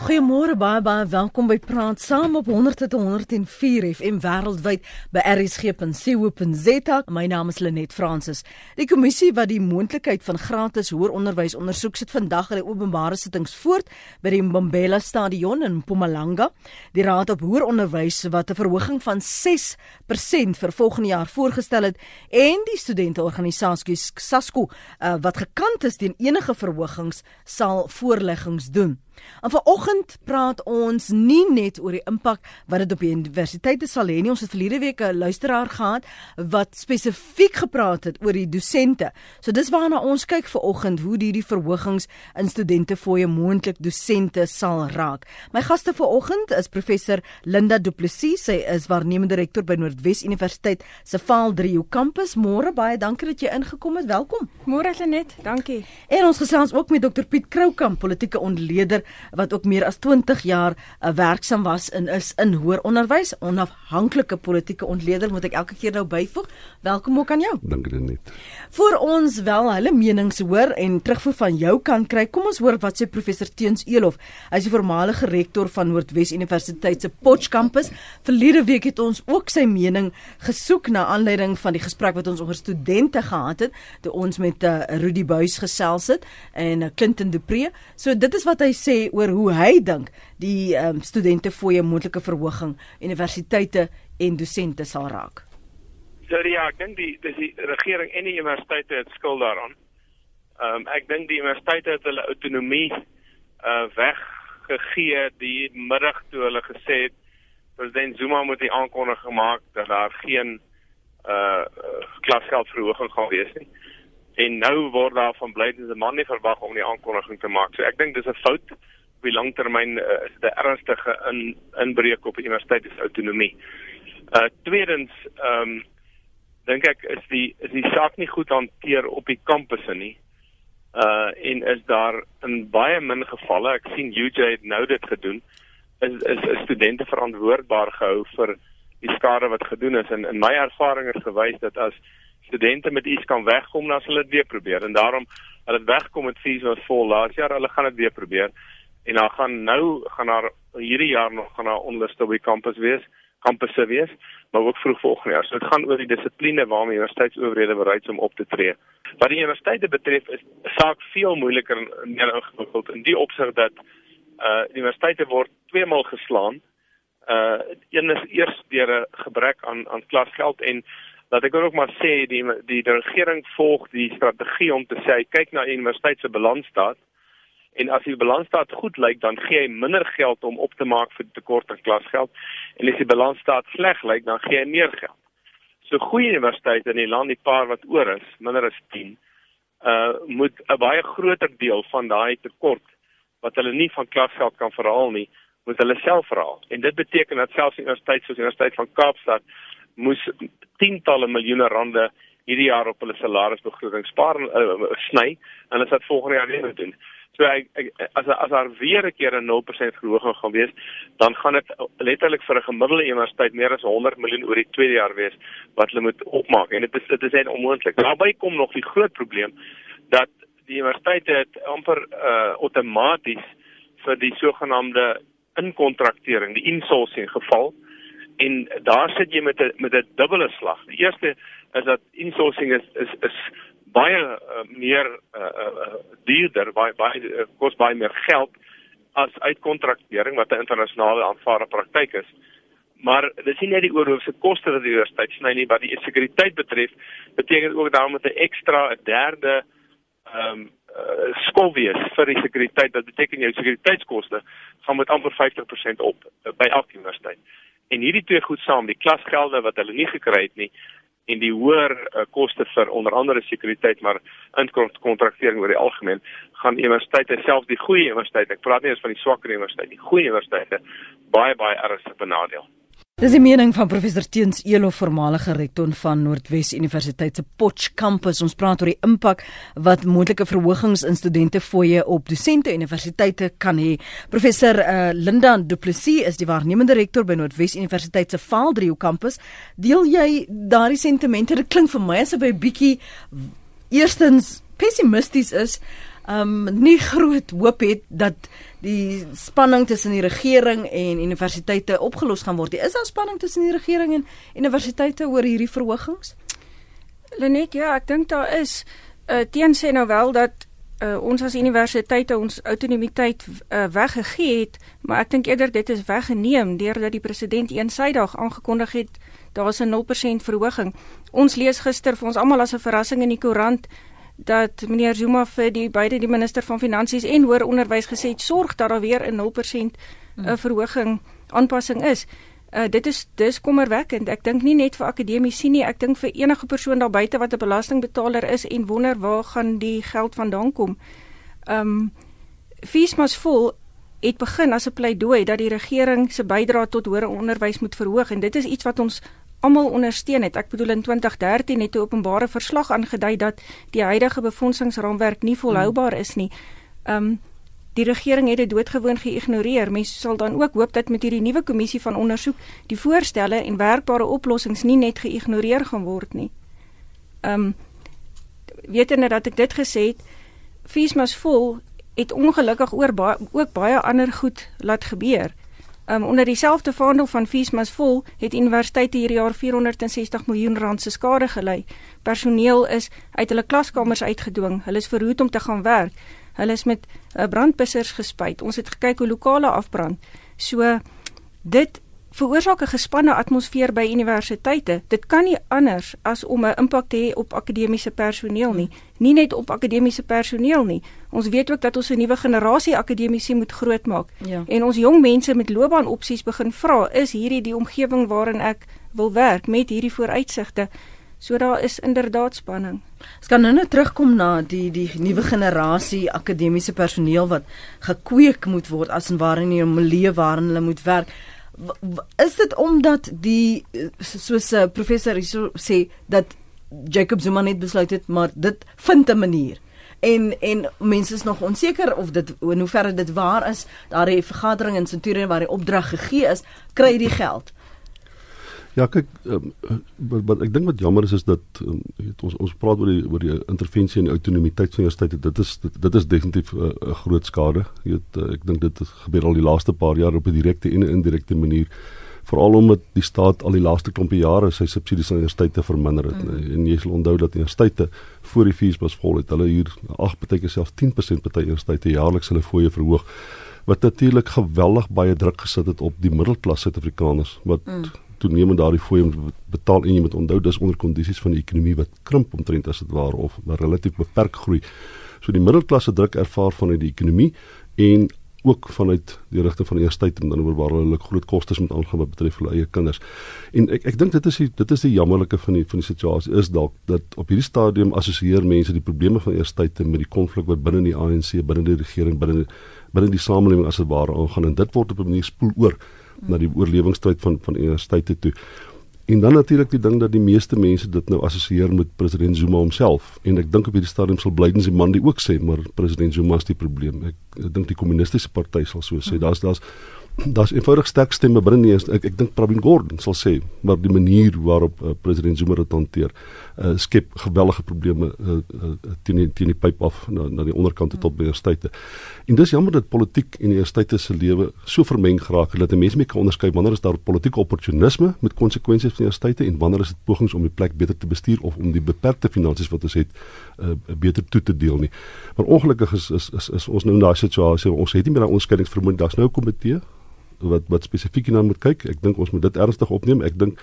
Goeiemôre baie baie welkom by Praat Saam op 100.104 FM wêreldwyd by rsg.co.za. My naam is Lenet Fransis. Die kommissie wat die moontlikheid van gratis hoër onderwys ondersoek sit vandag hulle openbare sittings voort by die Mbombela Stadion in Mpumalanga. Die Raad op Hoër Onderwys wat 'n verhoging van 6% vir volgende jaar voorgestel het en die studenteorganisasie SASCO uh, wat gekant is teen enige verhogings sal voorleggings doen. En vanoggend praat ons nie net oor die impak wat dit op die universiteite sal hê nie. Ons het verlede week 'n luisteraar gehad wat spesifiek gepraat het oor die dosente. So dis waarna ons kyk vanoggend hoe hierdie verhogings in studente fooie moontlik dosente sal raak. My gaste vanoggend is professor Linda Du Plessis. Sy is waarnemende rektor by Noordwes Universiteit se Vaal 3 kampus. Môre baie dankie dat jy ingekom het. Welkom. Môre Lenet, dankie. En ons gesels ook met Dr Piet Kroukamp, politieke ontleder wat ook meer as 20 jaar uh, werksaam was in is in hoër onderwys, onafhanklike politieke ontleder moet ek elke keer nou byvoeg. Welkom ook aan jou. Dankie net. Vir ons wel hulle menings hoor en terugvoer van jou kan kry. Kom ons hoor wat sê professor Teuns Elof. Hy is die voormalige rektor van Noordwes Universiteit se Potch kampus. Verlede week het ons ook sy mening gesoek na aanleiding van die gesprek wat ons oor studente gehad het, toe ons met uh, Rudy Buys gesels het en uh, Clinton Dupree. So dit is wat hy sê oor hoe hy dink die um, studente fooie moontlike verhoging universiteite en dosente sal raak. So ja, ek dink die dis die regering en die universiteite het skuld daaraan. Ehm um, ek dink die universiteite het hulle autonomie uh weggegee die middag toe hulle gesê het president Zuma moet die aankondiging gemaak dat daar geen uh klasgeldverhoging gaan wees nie. En nou word daar van blydende man nie verwag om die aankondiging te maak. So ek dink dis 'n fout op die langtermyn uh, is dit 'n ernstige in, inbreuk op universiteit se autonomie. Uh tweedens, ehm um, dink ek is die is die saak nie goed hanteer op die kampusse nie. Uh en is daar in baie min gevalle, ek sien UJ het nou dit gedoen, is is, is studente verantwoordbaar gehou vir die skade wat gedoen is en in my ervaring het gewys dat as studente met iets kan wegkom, sal hulle dit weer probeer. En daarom hulle het wegkom met fees was vol laas jaar, hulle gaan dit weer probeer. En dan gaan nou gaan daar hierdie jaar nog gaan daar onluste op die kampus wees kampusse wees maar ook vroeg volgende jaar. So dit gaan oor die dissipline waarmee universiteitsowerhede bereid is om op te tree. Wat die universiteite betref is saak veel moeiliker en meer ingewikkeld in die opsig dat uh universiteite word tweemaal geslaan. Uh een is eers deur 'n gebrek aan aan klasgeld en dat ek ook maar sê die die, die regering volg die strategie om te sê kyk na universiteit se balansstaat en as die balansstaat goed lyk dan gee hy minder geld om op te maak vir tekort aan klasgeld en as die balansstaat sleg lyk dan gee hy meer geld. So goeie universiteite in die land, die paar wat oor is, minder as 10, uh moet 'n baie groter deel van daai tekort wat hulle nie van klasgeld kan verhaal nie, moet hulle self verhaal. En dit beteken dat selfs universiteite soos die Universiteit van Kaapstad moes tientalle miljoene rande hierdie jaar op hulle salarisbegroting spaar en uh, sny en hulle sal volgende jaar weer doen. So ek, ek as as daar weer 'n keer 'n 0% verhoging gaan wees, dan gaan dit letterlik vir 'n gemiddelde universiteit meer as 100 miljoen oor die tweede jaar wees wat hulle moet opmaak en dit is dit is net onmoontlik. Daarby kom nog die groot probleem dat die universiteite het amper uh outomaties vir die sogenaamde inkontraktering, die insourcing geval en daar sit jy met 'n met 'n dubbele slag. Die eerste is dat insourcing is is is baie uh, meer uh, uh, duurder, baie baie uh, kos baie meer geld as uitkontraktering wat 'n internasionale aanvaarde praktyk is. Maar dis nie net die oorhoofse koste wat die universiteit sny nie, wat die sekuriteit betref, beteken ook daarom met 'n ekstra 'n derde ehm um, uh, skof wees vir die sekuriteit. Dit beteken jou sekuriteitskoste gaan met amper 50% op uh, by elke universiteit. En hierdie twee goed saam, die klasgelde wat hulle nie gekry het nie, en die hoër uh, koste vir onder andere sekuriteit maar inkontraktering oor die algemeen gaan universiteite selfs die goeie universiteite ek praat nie eens van die swakker universiteite die goeie universiteite baie baie ernstig benadeel Dis die mening van professor Teens Elo, voormalige rektor van Noordwes Universiteit se Potch kampus. Ons praat oor die impak wat moontlike verhogings in studente fooie op dosente universiteite kan hê. Professor uh, Linda Du Plessis is die waarnemende rektor by Noordwes Universiteit se Vaaldriehoek kampus. Deel jy daardie sentimente? Dit klink vir my asof hy bietjie eerstens pessimisties is, um nie groot hoop het dat die spanning tussen die regering en universiteite opgelos gaan word. Is daar spanning tussen die regering en universiteite oor hierdie verhogings? Lenet, ja, ek dink daar is uh, teen sê nou wel dat uh, ons as universiteite ons autonomiteit uh, weggegee het, maar ek dink eerder dit is weggeneem deurdat die president eensydig aangekondig het daar's 'n 0% verhoging. Ons lees gister vir ons almal as 'n verrassing in die koerant dat meneer Zuma vir die beide die minister van finansies en hoër onderwys gesê het sorg dat daar weer 'n 0% uh, verhoging aanpassing is. Uh, dit is dis kommerwekkend. Ek dink nie net vir akademici nie, ek dink vir enige persoon daar buite wat 'n belastingbetaler is en wonder waar gaan die geld vandaan kom. Um fees must fall het begin as 'n pleidooi dat die regering se bydrae tot hoër onderwys moet verhoog en dit is iets wat ons almal ondersteun het. Ek bedoel in 2013 het 'n openbare verslag aangedui dat die huidige befondsingsraamwerk nie volhoubaar is nie. Um die regering het dit doodgewoon geïgnoreer. Mense sal dan ook hoop dat met hierdie nuwe kommissie van ondersoek die voorstelle en werkbare oplossings nie net geïgnoreer gaan word nie. Um wetende dat ek dit gesê het, Fiesmas vol het ongelukkig oor ba ook baie ander goed laat gebeur. Um, onder dieselfde vaandel van Fiesmas vol het universiteite hierdie jaar 460 miljoen rand se skade gely. Personeel is uit hulle klaskamers uitgedwing. Hulle is verhoed om te gaan werk. Hulle is met uh, brandbussers gespuit. Ons het gekyk hoe lokale afbrand. So dit veroorsaak 'n gespanne atmosfeer by universiteite. Dit kan nie anders as om 'n impak te hê op akademiese personeel nie. Nie net op akademiese personeel nie. Ons weet ook dat ons 'n nuwe generasie akademici moet grootmaak. Ja. En ons jong mense met loopbaanopsies begin vra, is hierdie die omgewing waarin ek wil werk met hierdie vooruitsigte? So daar is inderdaad spanning. Ons kan nou net terugkom na die die nuwe generasie akademiese personeel wat gekweek moet word as en waarin hulle 'n milieu waarin hulle moet werk is dit omdat die soos 'n uh, professor sê dat Jacob Zuma net besluit het maar dit vind 'n manier. En en mense is nog onseker of dit in hoeverre dit waar is. Daar 'n vergadering in Centurion waar die opdrag gegee is kry die geld Ja kyk um, wat ek dink wat jammer is is dat um, weet, ons ons praat oor die oor die intervensie en die autonomiteit van universiteite dit is dit, dit is definitief 'n uh, groot skade. Jy weet uh, ek dink dit gebeur al die laaste paar jaar op 'n direkte en 'n indirekte manier. Veral omdat die staat al die laaste klompie jare sy subsidies aan universiteite verminder het mm. en jy sal onthou dat universiteite voor die fees was vol het. Hulle hier 8 partyke self 10% party universiteite jaarliks hulle fooie verhoog wat natuurlik geweldig baie druk gesit het op die middelklas Suid-Afrikaners wat mm toenemend daardie fooi moet betaal en jy moet onthou dis onder kondisies van die ekonomie wat krimp omtrent as dit ware of relatief beperk groei. So die middelklasse druk ervaar vanuit die ekonomie en ook vanuit die rigting van die universiteit en dan oor waar hulle groot kostes moet aangaan wat betref hulle eie kinders. En ek ek dink dit is die, dit is die jammerlike van die van die situasie is dalk dat op hierdie stadium assosieer mense die probleme van universiteite met die konflik wat binne die ANC, binne die regering, binne binne die samelewing as dit ware aangaan en dit word op 'n manier spoel oor na die oorlewingsstryd van van universiteite toe. En dan natuurlik die ding dat die meeste mense dit nou assosieer met president Zuma homself en ek dink op hierdie stadium sal Biden se man die ook sê maar president Zuma is die probleem. Ek, ek dink die kommunistiese party sal so sê. Daar's daar's daar's eenvoudig sterk stemme binne nie ek ek dink Pravin Gordhan sal sê maar die manier waarop uh, president Zuma dit hanteer uh, skep gewellige probleme uh, uh, teen die teen die pyp af na na die onderkante tot by universiteite. En dis jammer dat politiek en universiteite se lewe so vermeng geraak het dat mense nie kan onderskei wanneer is daar politieke opportunisme met konsekwensies vir universiteite en wanneer is dit pogings om die plek beter te bestuur of om die beperkte finansies wat ons het uh, beter toe te deel nie. Maar ongelukkig is is is, is ons nou in daai situasie ons het nie meer daai onderskeidingsvermoë daar's nou 'n komitee wat wat spesifiek hierna moet kyk. Ek dink ons moet dit ernstig opneem. Ek dink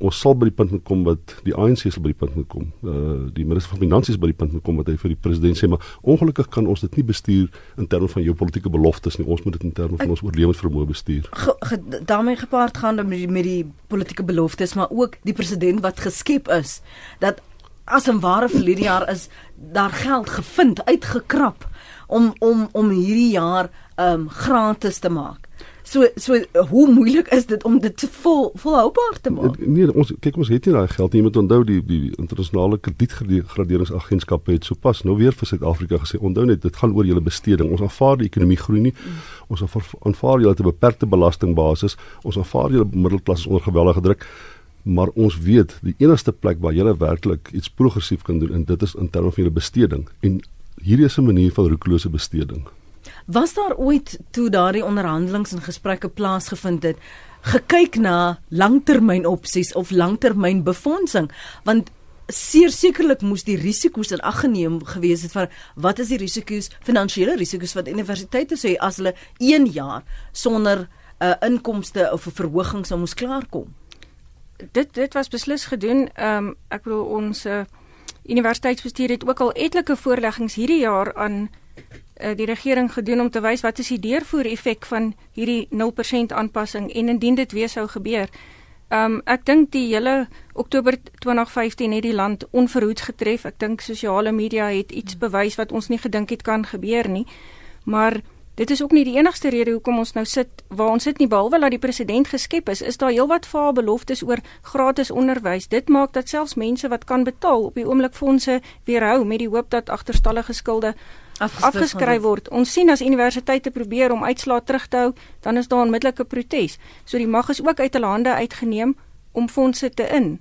ons sal by die punt moet kom wat die ANC sal by die punt moet kom. Uh die minister van finansies by die punt moet kom wat hy vir die president sê, maar ongelukkig kan ons dit nie bestuur in terme van jou politieke beloftes nie. Ons moet dit in terme van ons oorlewingsvermoë bestuur. Ge, ge, daarmee gepaard gaan met die, met die politieke beloftes, maar ook die president wat geskep is dat as 'n ware verlede jaar is daar geld gevind uitgekrap om om om hierdie jaar um gratis te maak. So so hoe moeilik is dit om dit vol volhoubaar te maak? Nee, ons kyk ons het nie daai geld nie. Jy moet onthou die die internasionale kredietgraderingsagentskap het sopas nou weer vir Suid-Afrika gesê, onthou net dit gaan oor julle besteding. Ons aanvaar die ekonomie groei nie. Ons aanvaar julle te beperkte belastingbasis. Ons aanvaar julle middelklas onder geweldige druk. Maar ons weet die enigste plek waar jy werklik iets progressief kan doen en dit is in terme van julle besteding en hierdie is 'n manier van roekelose besteding. Was daar ooit toe daardie onderhandelings en gesprekke plaasgevind het, gekyk na langtermyn opsies of langtermyn befondsing? Want seer sekerlik moes die risiko's in ag geneem gewees het van wat is die risiko's, finansiële risiko's wat universiteite sê as hulle 1 jaar sonder 'n uh, inkomste of 'n verhoging sou moes klaarkom? Dit dit was beslis gedoen. Ehm um, ek bedoel ons uh, universiteitsbestuur het ook al etlike voorleggings hierdie jaar aan uh, die regering gedoen om te wys wat is die deurvoer effek van hierdie 0% aanpassing en indien dit weer sou gebeur. Ehm um, ek dink die hele Oktober 2015 het die land onverhoeds getref. Ek dink sosiale media het iets bewys wat ons nie gedink het kan gebeur nie. Maar Dit is ook nie die enigste rede hoekom ons nou sit waar ons sit nie behalwe dat die president geskep is, is daar heelwat vaal beloftes oor gratis onderwys. Dit maak dat selfs mense wat kan betaal op die oomblik fondse weerhou met die hoop dat agterstallige skulde afgeskryf word. Ons sien as universiteite probeer om uitslae terug te hou, dan is daar onmiddellike protes. So die mag is ook uit hulle hande uitgeneem om fondse te in.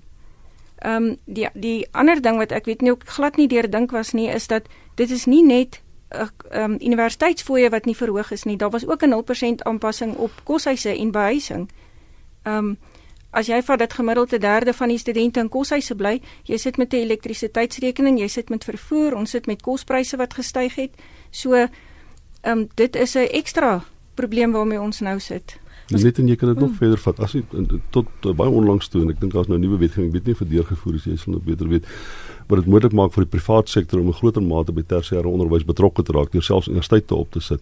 Ehm um, die die ander ding wat ek weet nie ook glad nie deur dink was nie is dat dit is nie net 'n um, universiteitsfooie wat nie verhoog is nie. Daar was ook 'n 0% aanpassing op koshuise en behuising. Ehm um, as jy vat dat gemiddeld 'n derde van die studente in koshuise bly, jy sit met 'n elektrisiteitsrekening, jy sit met vervoer, ons sit met kospryse wat gestyg het. So ehm um, dit is 'n ekstra probleem waarmee ons nou sit. Net en jy kan dit nog mm. verder vat. As jy tot uh, baie onlangs toe en ek dink daar's nou nuwe wetgewing, ek weet nie vir deurgevoer is jy sal nou beter weet wat dit moontlik maak vir die privaat sektor om 'n groter mate by tersiêre onderwys betrokke te raak deur selfs universiteite op te sit.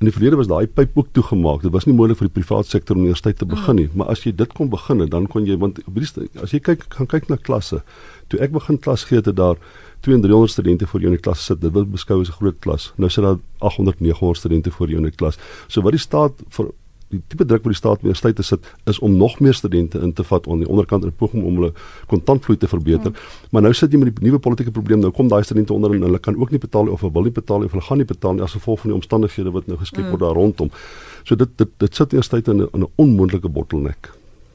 In die verlede was daai pyp ook toegemaak. Dit was nie moontlik vir die privaat sektor om universiteit te begin nie, maar as jy dit kon begin, dan kon jy want as jy kyk gaan kyk na klasse. Toe ek begin klas gee het daar 200 studente vir jou in die klas sit. Dit word beskou as 'n groot klas. Nou sit daar 800 900 studente vir jou in die klas. So wat die staat vir die tipe druk wat die staat meer tyd te sit is om nog meer studente in te vat aan die onderkant in poging om hulle kontantvloei te verbeter. Hmm. Maar nou sit jy met die nuwe politieke probleem. Nou kom daai studente onder en hulle kan ook nie betaal of hulle wil nie betaal of hulle gaan nie betaal nie as gevolg van die omstandighede wat nou geskep hmm. word daar rondom. So dit dit dit sit eers tyd in 'n 'n onmoontlike bottleneck.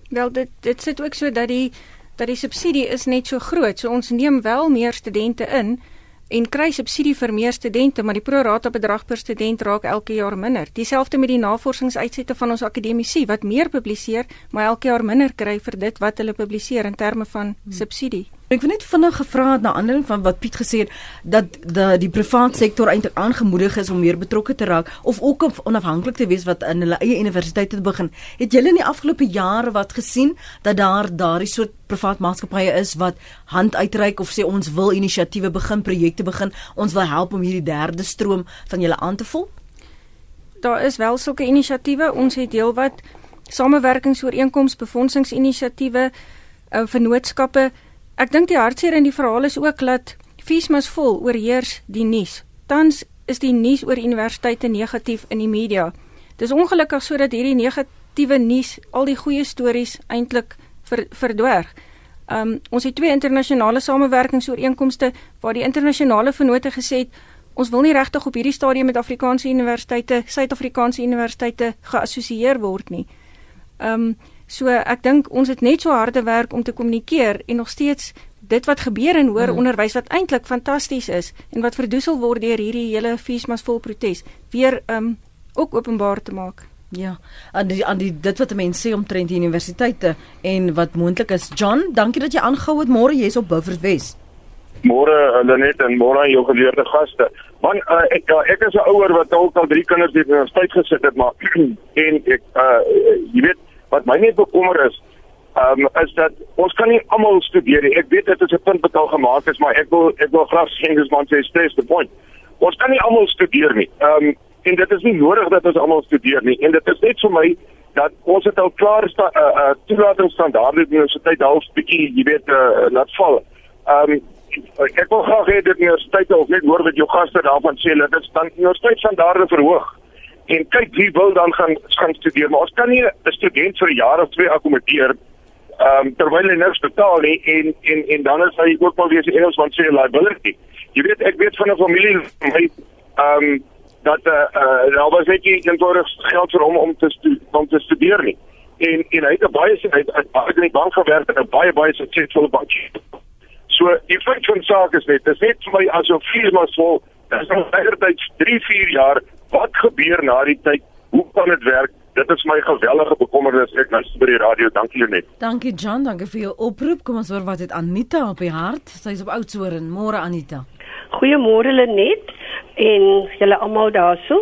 Wel dit dit sit ook so dat die dat die subsidie is net so groot. So ons neem wel meer studente in en kry subsidie vir meer studente, maar die pro-rata bedrag per student raak elke jaar minder. Dieselfde met die navorsingsuitsette van ons akademici wat meer publiseer, maar elke jaar minder kry vir dit wat hulle publiseer in terme van hmm. subsidie. Ek wil net vinnig gevra het na aanleiding van wat Piet gesê het dat die die privaat sektor eintlik aangemoedig is om meer betrokke te raak of ook onafhanklik te wees wat in hulle eie universiteite te begin. Het julle in die afgelope jare wat gesien dat daar daardie soort privaat maatskappye is wat hand uitreik of sê ons wil inisiatiewe begin, projekte begin, ons wil help om hierdie derde stroom van julle aan te vul? Daar is wel sulke inisiatiewe. Ons het heelwat samewerkingsooreenkomste, befondsingsinisiatiewe, uh, vennootskappe Ek dink die hartseer in die verhaal is ook dat Fiesmas vol oorheers die nuus. Tans is die nuus oor universiteite negatief in die media. Dis ongelukkig sodat hierdie negatiewe nuus al die goeie stories eintlik ver, verdwerg. Um ons het twee internasionale samewerkingsooreenkomste waar die internasionale vennote gesê het ons wil nie regtig op hierdie stadium met Afrikaanse universiteite, Suid-Afrikaanse universiteite geassosieer word nie. Um So ek dink ons het net so harde werk om te kommunikeer en nog steeds dit wat gebeur in hoër mm. onderwys wat eintlik fantasties is en wat verdoesel word deur hierdie hele feesmas vol protes weer um ook openbaar te maak. Ja, aan die aan die dit wat mense sê omtrent die universiteite en wat moontlik is. John, dankie dat jy aangehou het. Môre jy's op Beaufort Wes. Môre Lenet en môre aan jou geleerde gaste. Man, uh, ek uh, ek is 'n ouer wat al drie kinders in die universiteit gesit het, maar en ek uh jy weet wat my net bekommer is, ehm um, is dat ons kan nie almal studeer nie. Ek weet dit is 'n punt wat al gemaak is, maar ek wil ek wil graag sê dis man sê stress the point. Ons kan nie almal studeer nie. Ehm um, en dit is nie nodig dat ons almal studeer nie. En dit is net vir my dat ons het al klaar sta uh, uh toelatingsstandaarde by die universiteit half bietjie, jy weet, uh, laat val. Ehm um, ek wil graag hê dat die universiteit of net hoor wat jou gaste daarvan sê, dat dit dan universiteitsstandaarde verhoog en kyk wie wil dan gaan gaan studeer? Maar ons kan nie 'n student vir 'n jaar of twee akkommodeer ehm um, terwyl hy niks betaal nie en en en dan is hy ook wel weer se Engels van sê liability. Jy weet ek weet van 'n familie my ehm um, dat eh uh, uh, daar was net nie eenvoudig geld vir hom om te om te studeer nie. En en hy het baie hy het baie in die bank gewerk en 'n baie baie suksesvolle bank so die feit van saak is net dis net vir my asof vier maar vol dis nog regtig 3 4 jaar Wat gebeur na die tyd? Hoe kan dit werk? Dit is my gewellige bekommernis. Ek luister by die radio. Dankie Lenet. Dankie John, dankie vir jou oproep. Kom ons hoor wat het Anita op die hart. Sy's op Oudtshoorn. Môre Anita. Goeiemôre Lenet en julle almal daarso.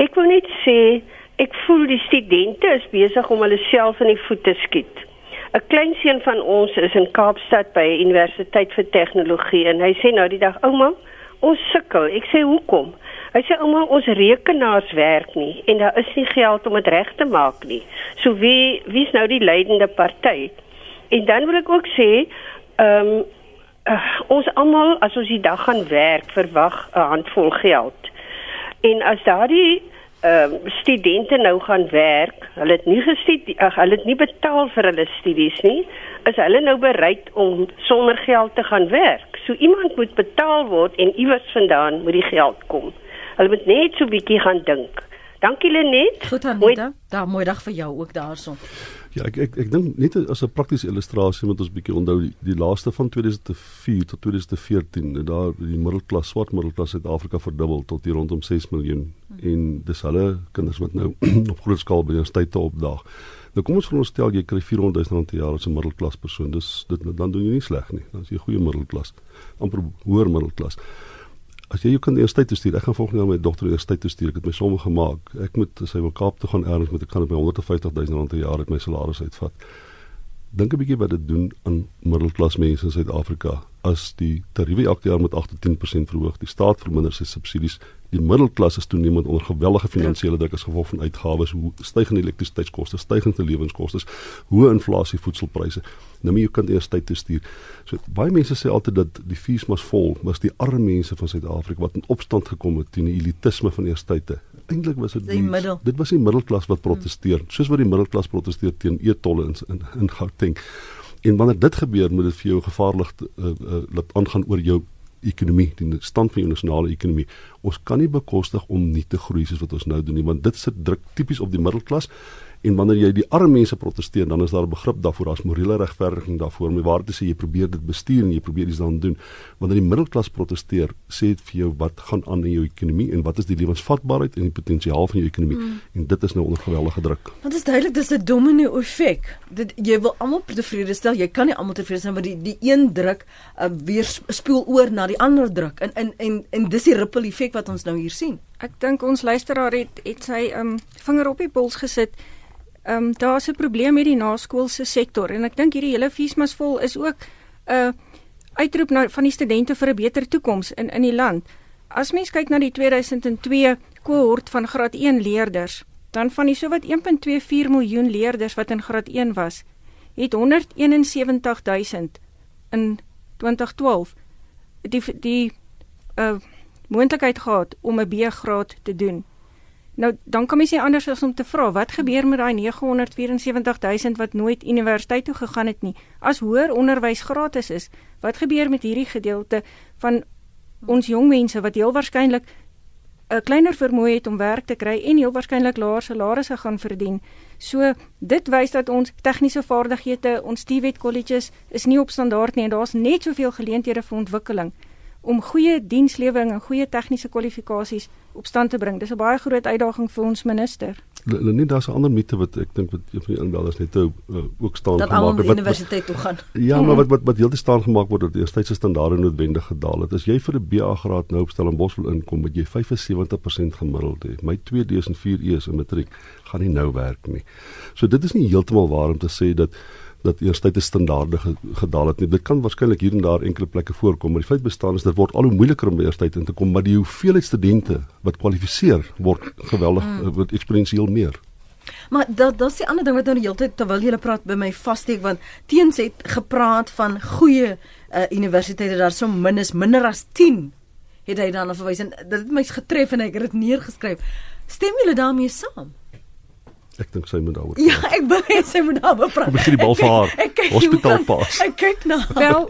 Ek wil net sê ek voel die studente is besig om hulle self in die voet te skiet. 'n Klein seun van ons is in Kaapstad by Universiteit vir Tegnologie en hy sê nou die dag ouma, ons sukkel. Ek sê hoekom? Hy sê ouma, ons rekenaars werk nie en daar is nie geld om dit reg te maak nie. So wie wie's nou die leidende party? En dan wil ek ook sê, ehm um, uh, ons almal as ons die dag gaan werk, verwag 'n handvol geld. En as daardie ehm uh, studente nou gaan werk, hulle het nie gestudie, uh, hulle het nie betaal vir hulle studies nie, is hulle nou bereid om sonder geld te gaan werk. So iemand moet betaal word en iewers vandaan moet die geld kom. Hulle moet net so bietjie gaan dink. Dankie Lenet. Goed Anita. Daar mooi dag vir jou ook daarson. Ja, ek ek ek dink net as 'n praktiese illustrasie moet ons bietjie onthou die, die laaste van 2004 tot 2014 het daar die middelklas swart middelklas Suid-Afrika verdubbel tot hier rondom 6 miljoen hmm. en dis hulle kinders wat nou op groot skaal by universiteite opdaag. Nou kom ons veronderstel jy kry 400 000 rand per jaar as 'n middelklas persoon. Dis dit dan doen jy nie sleg nie. Dan is jy goeie middelklas. amper hoër middelklas as jy jou kind universiteit toe stuur, ek gaan volgende jaar my dogter universiteit toe stuur. Ek het my somme gemaak. Ek moet sy wil Kaap toe gaan erns met ek kan op my 150 000 rand per jaar uit my salaris uitvat. Dink 'n bietjie wat dit doen aan middelklas mense in Suid-Afrika as die tariewe elke jaar met 8 tot 10% verhoog. Die staat verminder sy subsidies. Die middelklas is toenemend onder geweldige finansiële druk as gevolg van uitgawes, hoe stygende elektrisiteitskoste, stygende lewenskoste, hoë inflasie, voedselpryse. Nou moet jy kind eers tyd toe stuur. So baie mense sê altyd dat die fees mas vol, maar die arme mense van Suid-Afrika wat in opstand gekom het teen die elitisme van eers tye. Eintlik was dit dit was die middelklas wat proteseer, soos wat die middelklas proteseer teen e-tolle in in, in Gauteng. En wanneer dit gebeur, moet dit vir jou gevaarlik uh, uh, laat aangaan oor jou ekonomie, die stand van jou nasionale ekonomie. Ons kan nie bekostig om nie te groei soos wat ons nou doen nie, want dit sit druk tipies op die middelklas. En wanneer jy die arme mense proteseer, dan is daar begrip daarvoor, daar's morele regverdiging daarvoor. My waarde sê jy probeer dit bestuur en jy probeer iets daaraan doen. Wanneer die middelklas proteseer, sê dit vir jou wat gaan aan in jou ekonomie en wat is die lewensvatbaarheid en die potensiaal van jou ekonomie. Mm. En dit is nou onder geweldige druk. Want dit is duidelik dis 'n domino effek. Dit jy wil almal tevrede stel. Jy kan nie almal tevrede stel want die die een druk uh, weer spoel oor na die ander druk. En en en en dis die ripple effek wat ons nou hier sien. Ek dink ons luisteraar het het sy um vinger op die pols gesit. Ehm um, daar's 'n probleem met die naskoolse sektor en ek dink hierdie hele feesmasvol is ook 'n uh, uitroep na van die studente vir 'n beter toekoms in in die land. As mens kyk na die 2002 kohort van graad 1 leerders, dan van die sowat 1.24 miljoen leerders wat in graad 1 was, het 171000 in 2012 die die uh moontlikheid gehad om 'n B-graad te doen. Nou dan kom jy sê anders as om te vra wat gebeur met daai 974000 wat nooit universiteit toe gegaan het nie as hoër onderwys gratis is wat gebeur met hierdie gedeelte van ons jong mense wat heel waarskynlik 'n kleiner vermoë het om werk te kry en heel waarskynlik laer salarisse gaan verdien. So dit wys dat ons tegniese vaardighede, ons TVET colleges is nie op standaard nie en daar's net soveel geleenthede vir ontwikkeling om goeie dienslewering en goeie tegniese kwalifikasies op stand te bring. Dis 'n baie groot uitdaging vir ons minister. Lenie, daar's 'n ander mite wat ek dink wat een van die inbelders net nou uh, ook staan dat gemaak het wat universiteit toe gaan. Ja, maar wat wat wat heeltyd staan gemaak word dat die eerstydse standaarde noodwendig gedaal het. As jy vir 'n BA graad nou op Stellenbosch wil inkom, moet jy 75% gemiddeld hê. My 2D's en 4E's in matriek gaan nie nou werk nie. So dit is nie heeltemal waar om te sê dat dat eerstyd 'n standaarde gedaal het nie. Dit kan waarskynlik hier en daar enkele plekke voorkom, maar die feit bestaan is dit word al hoe moeiliker om eerstyd in te kom, maar die hoeveelheid studente wat kwalifiseer word geweldig mm. word eksponensieel meer. Maar dat dat is die ander ding wat nou die hele tyd terwyl jy praat by my vassteek want teens het gepraat van goeie uh, universiteite daar so min is minder as 10 het hy dan verwys en dit het my getref en ek het dit neergeskryf. Stem julle daarmee saam? Ek dink sy moet daaroor. Ja, ek wil hê sy moet daaroor praat. Ek sien die bal vir haar. Hospitaalpas. Ek kyk na. Wel,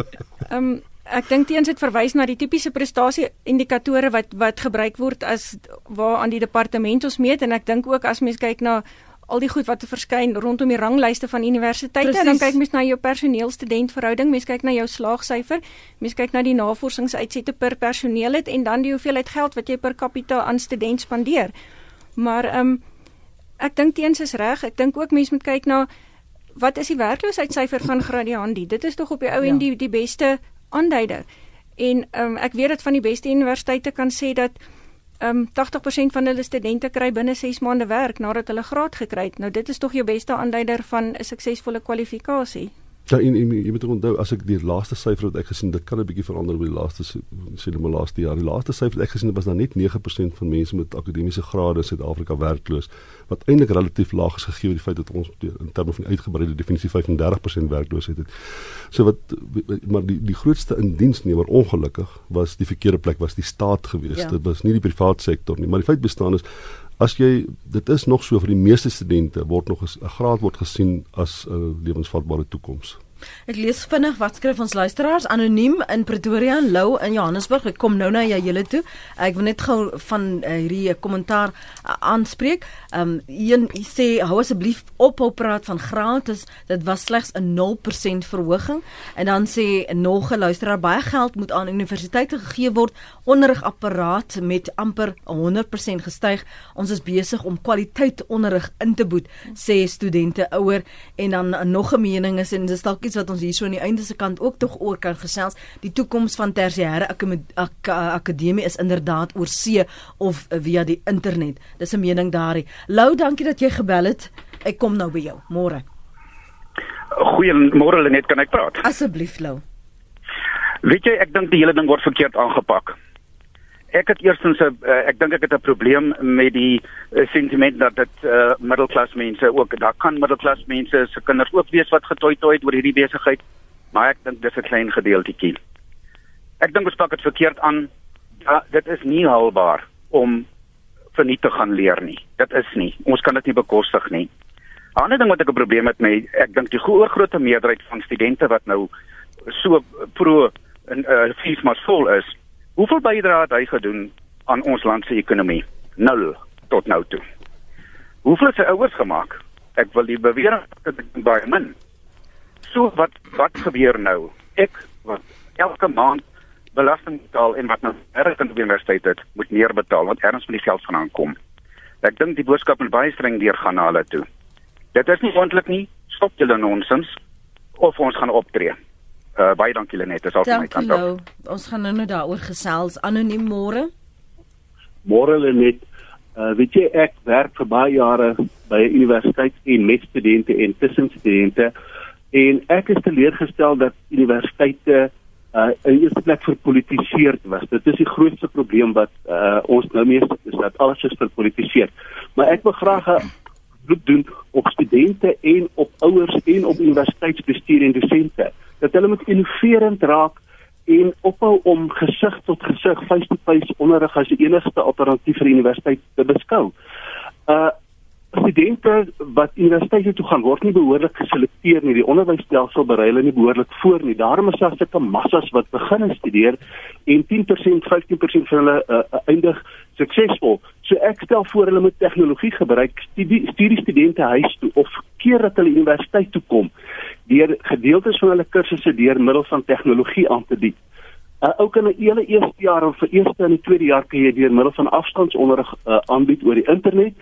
ehm um, ek dink teens het verwys na die tipiese prestasie indikatore wat wat gebruik word as waar aan die departement ons meet en ek dink ook as mens kyk na al die goed wat verskyn rondom die ranglyste van universiteite. Precies. Dan kyk mens na jou personeel-student verhouding, mens kyk na jou slaagsyfer, mens kyk na die navorsingsuitsette per personeel het en dan die hoeveelheid geld wat jy per capita aan student spandeer. Maar ehm um, ek dink teens is reg. Ek dink ook mense moet kyk na wat is die werkloosheidssyfer van Gradiandi? Dit is tog op die ou en ja. die die beste aanduider. En ehm um, ek weet dat van die beste universiteite kan sê dat ehm um, 80% van hulle studente kry binne 6 maande werk nadat hulle graad gekry het. Nou dit is tog jou beste aanduider van 'n suksesvolle kwalifikasie. Ja, en, en jy moet onthou as ek die laaste syfer wat ek gesien, dit kan 'n bietjie verander oor die laaste sê net maar laaste jaar. Die laaste syfer wat ek gesien het was dan net 9% van mense met akademiese grade in Suid-Afrika werkloos, wat eintlik relatief laag is gegee die feit dat ons in terme van uitgebreide definisie 35% werkloosheid het. So wat maar die die grootste indiensnemer ongelukkig was die verkeerde plek was die staat geweest. Ja. Dit was nie die private sektor nie, maar die feit bestaan is As jy dit is nog so vir die meeste studente word nog 'n graad word gesien as 'n lewensvatbare toekoms. Ek lees vinnig wat skryf ons luisteraars anoniem in Pretoria en Lou in Johannesburg. Ek kom nou na jou julle toe. Ek wil net gou van uh, hierdie kommentaar uh, aanspreek. Ehm um, een sê hou asseblief op op praat van gratis. Dit was slegs 'n 0% verhoging. En dan sê nog 'n luisteraar baie geld moet aan universiteite gegee word. Onderrigapparaat met amper 100% gestyg. Ons is besig om kwaliteit onderrig in te boet, sê studente ouer en dan uh, nog 'n mening is en dis dalk iets wat ons hierso aan die einde se kant ook tog oor kan gesels. Die toekoms van tersiêre ak ak akademie is inderdaad oor see of via die internet. Dis 'n mening daarin. Lou, dankie dat jy gebel het. Ek kom nou by jou. Môre. Goeiemôre Lenet, kan ek praat? Asseblief, Lou. Weet jy, ek dink die hele ding word verkeerd aangepak ek het eerstens 'n uh, ek dink ek het 'n probleem met die uh, sentiment dat dit uh, middelklas mense ook daar kan middelklas mense se kinders ook wees wat getooi toe oor hierdie besigheid maar ek dink dis 'n klein gedeeltjie. Ek dink ons pak dit verkeerd aan. Ja, dit is nie haalbaar om verniet te gaan leer nie. Dit is nie. Ons kan dit nie bekostig nie. 'n Ander ding wat ek 'n probleem het met ek dink die groot meerderheid van studente wat nou so pro in uh, fees maar vol is Hoeveel bydrae het hy gedoen aan ons land se ekonomie? Nul tot nou toe. Hoeveel het sy ouers gemaak? Ek wil die bewering dat dit baie min. So wat wat gebeur nou? Ek wat elke maand belasting betaal en wat nou erg in die universiteit het, moet meer betaal want erns van die geld vandaan kom. Ek dink die boodskap moet baie streng deurgaan na hulle toe. Dit is nie moontlik nie. Stop julle nonsens of ons gaan optree. Uh, baie dankie Lenet, dis al van my kant af. Ons gaan nou net daaroor gesels anoniem môre. Môre Lenet. Uh, weet jy ek werk vir baie jare by 'n universiteit en met studente en tussen studente en ek is teleurgestel dat universiteite uh in eerste plek verpolitiseerd was. Dit is die grootste probleem wat uh ons nou mee is dat alles is verpolitiseerd. Maar ek wil graag 'n beroep doen op studente en op ouers en op universiteitsbestuur en dosente dat hulle moet innoverend raak en ophou om gesig tot gesig face-to-face onderrig as die enigste alternatief vir universiteit te beskou. Uh studente wat universiteite toe gaan word nie behoorlik geselekteer nie. Die onderwysstelsel berei hulle nie behoorlik voor nie. Daarom is daar sulke massas wat begin studeer en 10%, 15% van hulle uh, eindig suksesvol. So ek stel voor hulle moet tegnologie gebruik. Studie, studie studente huis toe of keer dat hulle universiteit toe kom deur gedeeltes van hulle kursusse deur middel van tegnologie aan te bied. Uh, ook in 'n hele eerste jaar of vir eerste en tweede jaar kan jy deur middel van afstandsonderrig uh, aanbied oor die internet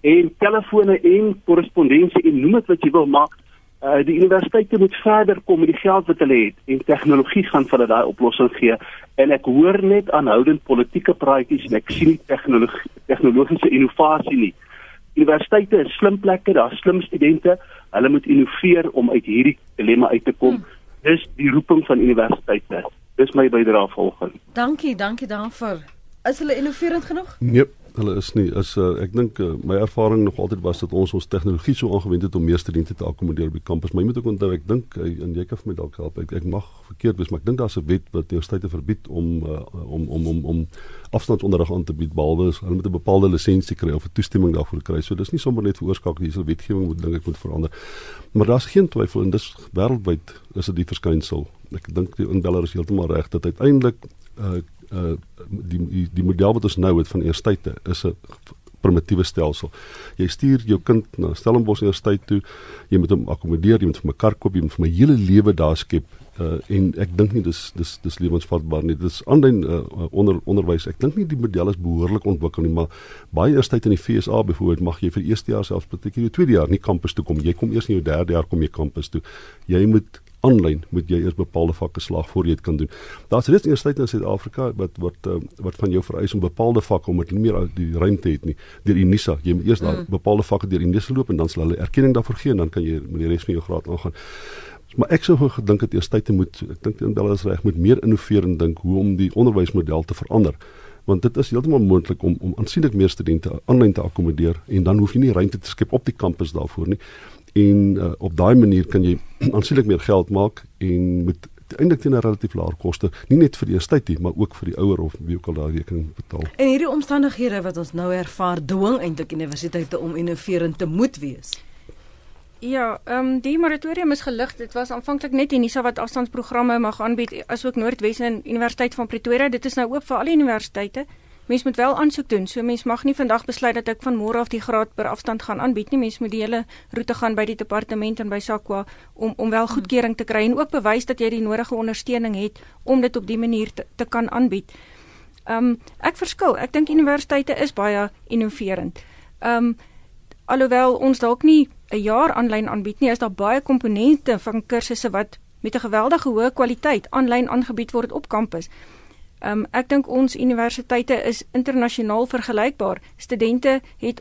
en telefone en korrespondensie en noem dit wat jy wil maak. Uh, die universiteite moet verder kom met die geld wat hulle het en tegnologie gaan vir hulle daai oplossing gee en ek hoor net aanhoudend politieke praatjies en ek sien nie tegnologie tegnologiese innovasie nie. Universiteite is slim plekke, daar's slim studente. Hulle moet innoveer om uit hierdie dilemma uit te kom. Hmm. Dis die roeping van universiteite. Dis my bydrae volgens. Dankie, dankie daarvoor. Is hulle innoverend genoeg? Nee, hulle is nie. Is uh, ek dink uh, my ervaring nog altyd was dat ons ons tegnologie so aangewend het om meer studente te akkommodeer op die kampus. Maar jy moet ook onthou, ek dink uh, en jy kan vir my dalk help. Ek, ek mag verkeerd wees, maar ek dink daar's 'n wet wat universiteite verbied om uh, om om om om afstandsonderrig aan te bied behalwe hulle moet 'n bepaalde lisensie kry of 'n toestemming daarvoor kry. So dis nie sommer net veroorsaak hierdie wetgewing moet dink ek moet verander. Maar daar's geen twyfel en dis wêreldwyd is dit die verskynsel. Ek dink die inbeller is heeltemal reg dat uiteindelik uh uh die die model wat ons nou het van eersteite is 'n primitiewe stelsel. Jy stuur jou kind na Stellenbosch Universiteit toe, jy moet hom akkommodeer, jy moet vir 'n kar koop, jy moet vir my hele lewe daar skep uh, en ek dink nie dis dis dis lewensvatbaar nie. Dis aanlyn uh, onder onderwys. Ek dink nie die model is behoorlik ontwikkel nie, maar baie eerstyd in die FSA byvoorbeeld mag jy vir eerste jaar selfs beteken jy tweede jaar nie kampus toe kom. Jy kom eers in jou derde jaar kom jy kampus toe. Jy moet aanlyn moet jy eers bepaalde vakke slaag voor jy dit kan doen. Daar's reeds universiteite in Suid-Afrika wat wat uh, wat van jou vereis om bepaalde vakke om dit nie meer die ruimte het nie deur Unisa. Jy moet eers daar mm. bepaalde vakke deur Unisa loop en dan sal hulle erkenning daarvoor gee en dan kan jy met die res van jou graad aangaan. Maar ek sou gedink het universiteite moet ek dink in Bellas reg moet meer innoverend dink hoe om die onderwysmodel te verander want dit is heeltemal moontlik om om aansienlik meer studente aanlyn te akkommodeer en dan hoef jy nie ruimte te skep op die kampus daarvoor nie en uh, op daai manier kan jy aansienlik meer geld maak en met eintlik teen 'n relatief laer koste nie net vir die universiteit nie maar ook vir die ouer of wie ook al daai rekening betaal. En hierdie omstandighede wat ons nou ervaar dwing eintlik universiteite om innoverend te moet wees. Ja, ehm um, die moratorium is gelig. Dit was aanvanklik net Unisa wat afstandsprogramme mag aanbied asook Noordwes en Universiteit van Pretoria. Dit is nou oop vir al die universiteite. Mens moet wel aansoek doen. So mens mag nie vandag besluit dat ek van môre af die graad per afstand gaan aanbied nie. Mens moet die hele roete gaan by die departement en by SAQA om om wel goedkeuring te kry en ook bewys dat jy die nodige ondersteuning het om dit op die manier te, te kan aanbied. Ehm um, ek verskil. Ek dink universiteite is baie innoverend. Ehm um, alhoewel ons dalk nie 'n jaar aanlyn aanbied nie, is daar baie komponente van kursusse wat met 'n geweldige hoë kwaliteit aanlyn aangebied word op kampus. Um, ek dink ons universiteite is internasionaal vergelykbaar. Studente het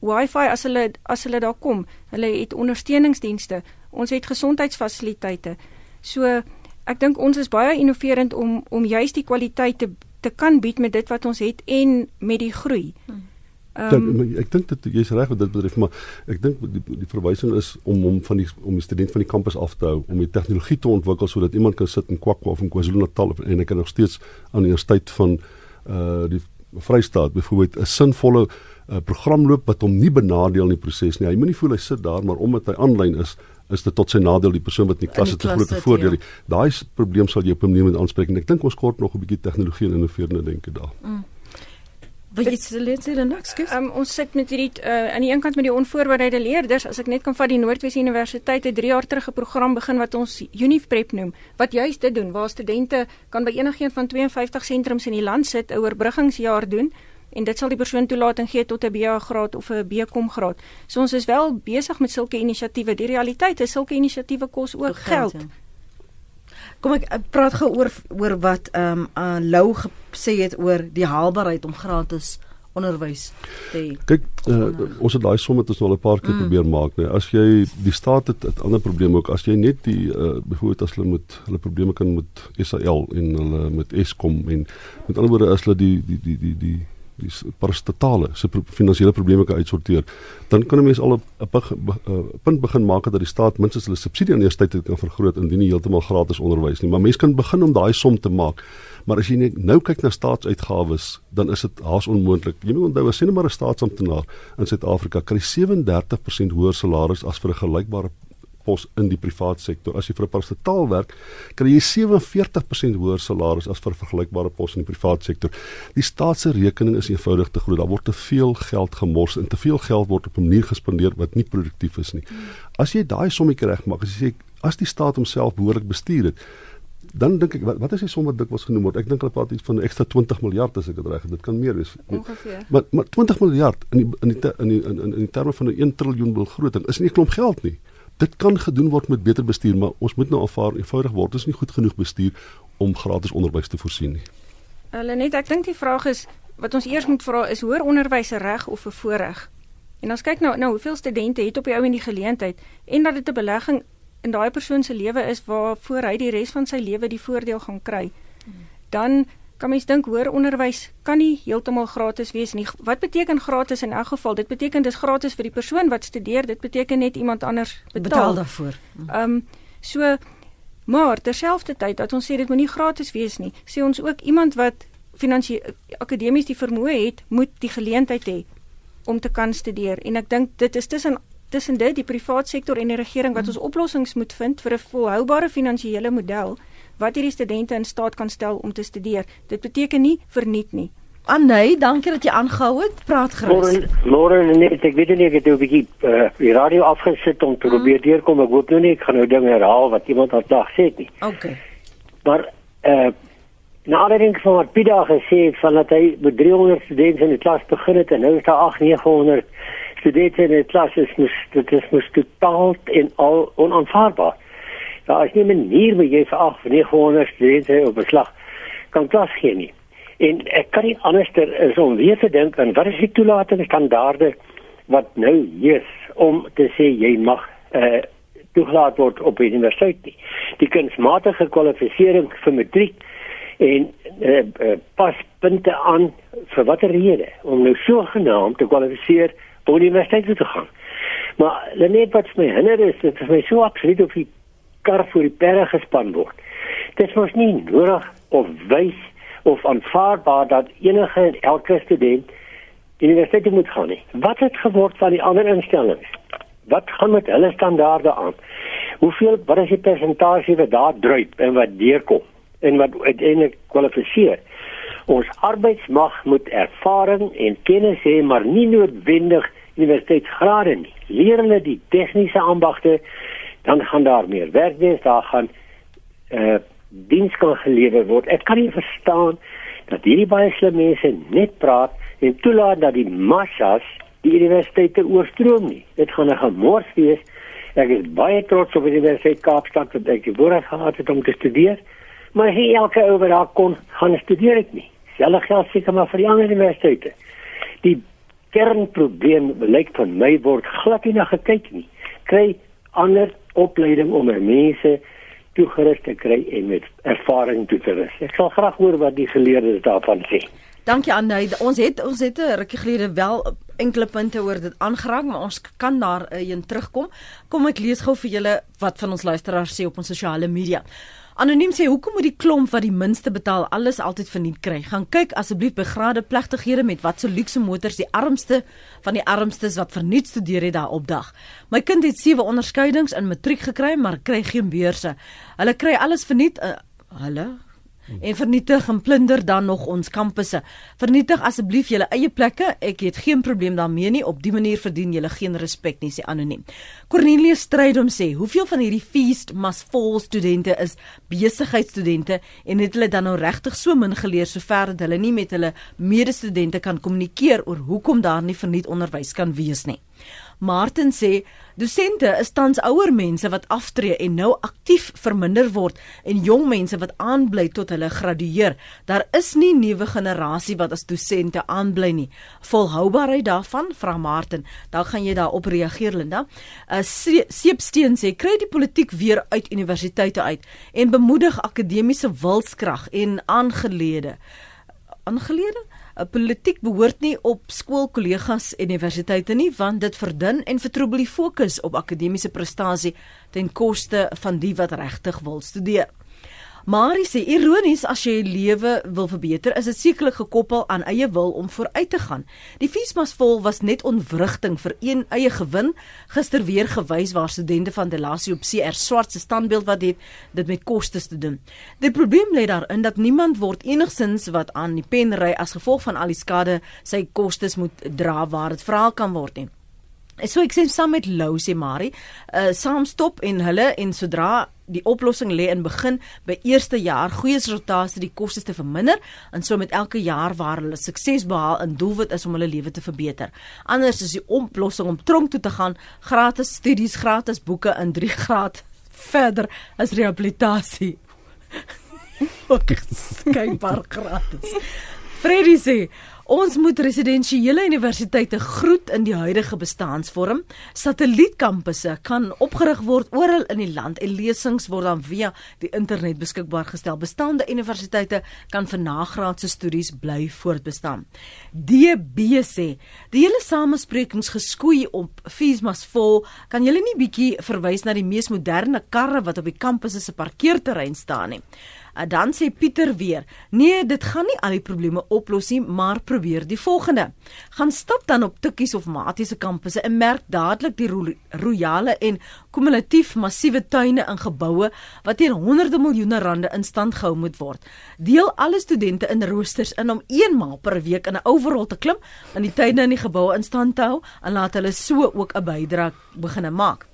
wifi as hulle as hulle daar kom. Hulle het ondersteuningsdienste. Ons het gesondheidsfasiliteite. So ek dink ons is baie innoverend om om juist die kwaliteit te te kan bied met dit wat ons het en met die groei. Hmm. Um, ek dink dit jy's reg wat dit betref, maar ek dink die, die verwysing is om om van die om die student van die kampus af te hou, om die tegnologie te ontwikkel sodat iemand kan sit in Kwakwa of in KwaZulu-Natal en ek kan nog steeds aan die universiteit van uh die Vrystaat byvoorbeeld 'n sinvolle uh, program loop wat hom nie benadeel in die proses nie. Hy moenie voel hy sit daar maar omdat hy aanlyn is is dit tot sy nadeel die persoon wat in die klas het 'n groot voordeel. Ja. Daai probleem sal jy op 'n manier moet aanspreek en ek dink ons kort nog 'n bietjie tegnologie en innoverende denke daar. Mm. Wat jy sê net sê dan ekskuus. Um, ons sit met hierdie uh, aan die een kant met die onvoorbereide leerders, as ek net kan vat die Noordwes Universiteit het 3 jaar terug 'n program begin wat ons Uniprep noem, wat juis dit doen waar studente kan by enigiets van 52 sentrums in die land sit 'n oorbruggingsjaar doen en dit sal die persoon toelating gee tot 'n BA graad of 'n BCom graad. So ons is wel besig met sulke inisiatiewe. Die realiteit is sulke inisiatiewe kos ook geld. geld. Kom ek praat gou oor oor wat ehm um, uh, Lou gesê het oor die haalbaarheid om gratis onderwys te hê. Kyk, uh, ons het daai som het ons al 'n paar keer mm. probeer maak, nee. As jy die staat het 'n ander probleem ook as jy net die uh, byvoorbeeld as hulle met hulle probleme kan met SAL en hulle met Eskom en met ander woorde as hulle die die die die die die parastatale se pro finansiële probleme kan uitsorteer, dan kan 'n mens al 'n punt begin maak dat die staat minstens hulle subsidie aan universiteite kan vergroot indien nie heeltemal gratis onderwys nie, maar mense kan begin om daai som te maak. Maar as jy net nou kyk na staatsuitgawes, dan is dit haas onmoontlik. Jy moet onthou as sien maar 'n staatsamptenaar in Suid-Afrika kry 37% hoër salaris as vir 'n gelykbare pos in die privaat sektor. As jy vir 'n parastataal werk, kry jy 47% hoër salaris as vir 'n vergelykbare pos in die privaat sektor. Die staat se rekening is eenvoudig te groot. Daar word te veel geld gemors en te veel geld word op 'n manier gespandeer wat nie produktief is nie. As jy daai sommetjie regmaak, as jy sê as die staat homself behoorlik bestuur het, dan dink ek wat, wat is die som wat dikwels genoem word? Ek dink hulle praat iets van ekstra 20 miljard as ek dit reg het. Dit kan meer wees. Ongeveer. Maar maar 20 miljard in die in die in die in, in, in die terme van 'n 1 trilljoen begroting is nie 'n klomp geld nie dit kan gedoen word met beter bestuur, maar ons moet nou aanvaar eenvoudig word is nie goed genoeg bestuur om gratis onderwys te voorsien nie. Hulle net ek dink die vraag is wat ons eers moet vra is hoër onderwys 'n reg of 'n voorreg? En ons kyk nou nou hoeveel studente het op die ou en die geleentheid en dat dit 'n belegging in daai persoon se lewe is waarvoor hy die res van sy lewe die voordeel gaan kry. Dan kan mens dink hoër onderwys kan nie heeltemal gratis wees nie. Wat beteken gratis in elk geval? Dit beteken dis gratis vir die persoon wat studeer. Dit beteken net iemand anders betaal, betaal daarvoor. Ehm um, so maar terselfdertyd dat ons sê dit moenie gratis wees nie. Sê ons ook iemand wat finansiële akademies die vermoë het, moet die geleentheid hê om te kan studeer. En ek dink dit is tussen tussen dit die privaat sektor en die regering wat hmm. ons oplossings moet vind vir 'n volhoubare finansiële model wat hierdie studente in staat kan stel om te studeer. Dit beteken nie verniet nie. Anay, dankie dat jy aangehou het. Praat gerus. Môre net ek weet nie ek het 'n bietjie uh, die radio afgesit om te Mhm. probeer deurkom. Ek hoop nou nie ek gaan nou dinge herhaal wat iemand al dag sê nie. Okay. Maar eh uh, na aanleiding van wat Pieter gesê het van dat hy met 300 studente in die klas begin het en nou is daar 8 900 studente in die klas is mos dit is mos totaal en al onaanvaarbaar. Daar is nie 'n manier hoe jy vir 8 900 studente op beslag kan klas gee nie. En ek kan nie anderster is om weer te dink aan wat is die toelatingsstandaarde wat nou heers om te sê jy mag uh, toegelaat word op die universiteit nie. Die kunsmatige kwalifisering vir matriek en eh uh, pas punte aan vir watter rede om nou so genaamd te kwalifiseer om universiteit toe te gaan. Maar net wat my hinder is, dit is my so absoluut of die kar voor die perde gespan word. Dit mos nie nodig of wys of aanvaarbaar dat enige en elke student universiteit toe moet gaan nie. Wat het geword van die ander instellings? Wat gaan met hulle standaarde aan? Hoeveel wat is die persentasie wat daar druip en wat deurkom en wat uiteindelik kwalifiseer? Ons arbeidsmag moet ervaring en kennis hê, maar nie noodwendig universiteitsgrade nie. Leer hulle die tegniese ambagte, dan gaan daar meer werk wees, daar gaan eh uh, diens kan gelewer word. Ek kan nie verstaan dat hierdie baie slim mense net praat en toelaat dat die massas die universiteite oorstroom nie. Dit gaan 'n gemors wees. Ek is baie trots op die Universiteit Kaapstad wat ek voorreg gehad het om te studeer, maar nie elke ou wat daar kon gaan studeer het nie. Selfs geld seker maar vir die ander universiteite. Die kernprobleem blyk van my word glad nie gekyk nie. Kry ander opleiding om mense toegerus te kry en met ervaring toe te rus. Ek sal graag hoor wat die geleerdes daarvan sê. Dankie Anay. Ons het ons het 'n rukkie gelede wel enkele punte oor dit aangeraak, maar ons kan daar uh, een terugkom. Kom ek lees gou vir julle wat van ons luisteraars sê op ons sosiale media. Anoniem sê hoekom moet die klomp wat die minste betaal alles altyd verniet kry? Gaan kyk asseblief by grade plegtighede met wat so luukse motors die armste van die armstes wat verniet studeer het daar opdag. My kind het sewe onderskeidings in matriek gekry, maar kry geen beurse. Hulle kry alles verniet. Uh, hulle en vernietig en plunder dan nog ons kampusse. Vernietig asseblief julle eie plekke. Ek het geen probleem daarmee nie. Op die manier verdien julle geen respek nie, sê anoniem. Cornelius Strydom sê, "Hoeveel van hierdie feast must fall studente is besigheidstudente en het hulle dan nou regtig so min geleer sover dat hulle nie met hulle medestudente kan kommunikeer oor hoekom daar nie verniet onderwys kan wees nie?" Martin sê dosente is tans ouer mense wat aftree en nou aktief verminder word en jong mense wat aanbly tot hulle gradueer. Daar is nie nuwe generasie wat as dosente aanbly nie. Volhoubaarheid daarvan, vra Martin. Dan gaan jy daarop reageer Linda. uh, Seepsteen sê kry die politiek weer uit universiteite uit en bemoedig akademiese wilskrag en aangelede. Aangelede politiek behoort nie op skoolkollegas en universiteite nie want dit verdun en vertroebel die fokus op akademiese prestasie ten koste van die wat regtig wil studeer. Marie sê ironies as jy lewe wil verbeter, is dit sekerlik gekoppel aan eie wil om vooruit te gaan. Die feesmas vol was net ontwrigting vir een eie gewin. Gister weer gewys waar studente van Delasie op CR swart se standbeeld wat het dit met kostes te doen. Die probleem lê daarin dat niemand word enigsins wat aan die pen ry as gevolg van al die skade sy kostes moet dra waar dit verhaal kan word nie. So ek sê saam met Lou sê Marie, uh saam stop en hulle en sodra die oplossing lê in begin by eerste jaar goeie rotasie die kostes te verminder en so met elke jaar waar hulle sukses behaal in doelwit is om hulle lewe te verbeter. Anders is die oplossing om tronk toe te gaan, gratis studies, gratis boeke in 3 graad verder as rehabilitasie. Ook skynbaar gratis. Freddy sê Ons moet residensiële universiteite groet in die huidige bestaansvorm. Satellietkampusse kan opgerig word oral in die land en lesings word dan via die internet beskikbaar gestel. Bestaande universiteite kan vir nagraadse studies bly voortbestaan. DB sê, die hele samesprekings geskoei op Feesmas vol, kan julle nie bietjie verwys na die mees moderne karre wat op die kampusse se parkeerterrein staan nie. Uh, dan sê Pieter weer: "Nee, dit gaan nie al die probleme oplos nie, maar probeer die volgende. Gaan stap dan op Tikkies of Matiese kampusse en merk dadelik die ro royale en kumulatief massiewe tuine in geboue wat teen honderde miljoene rande in stand gehou moet word. Deel alle studente in roosters in om eenmaal per week in 'n overall te klim en die tuine in die geboue in stand te hou en laat hulle so ook 'n bydrae begine maak."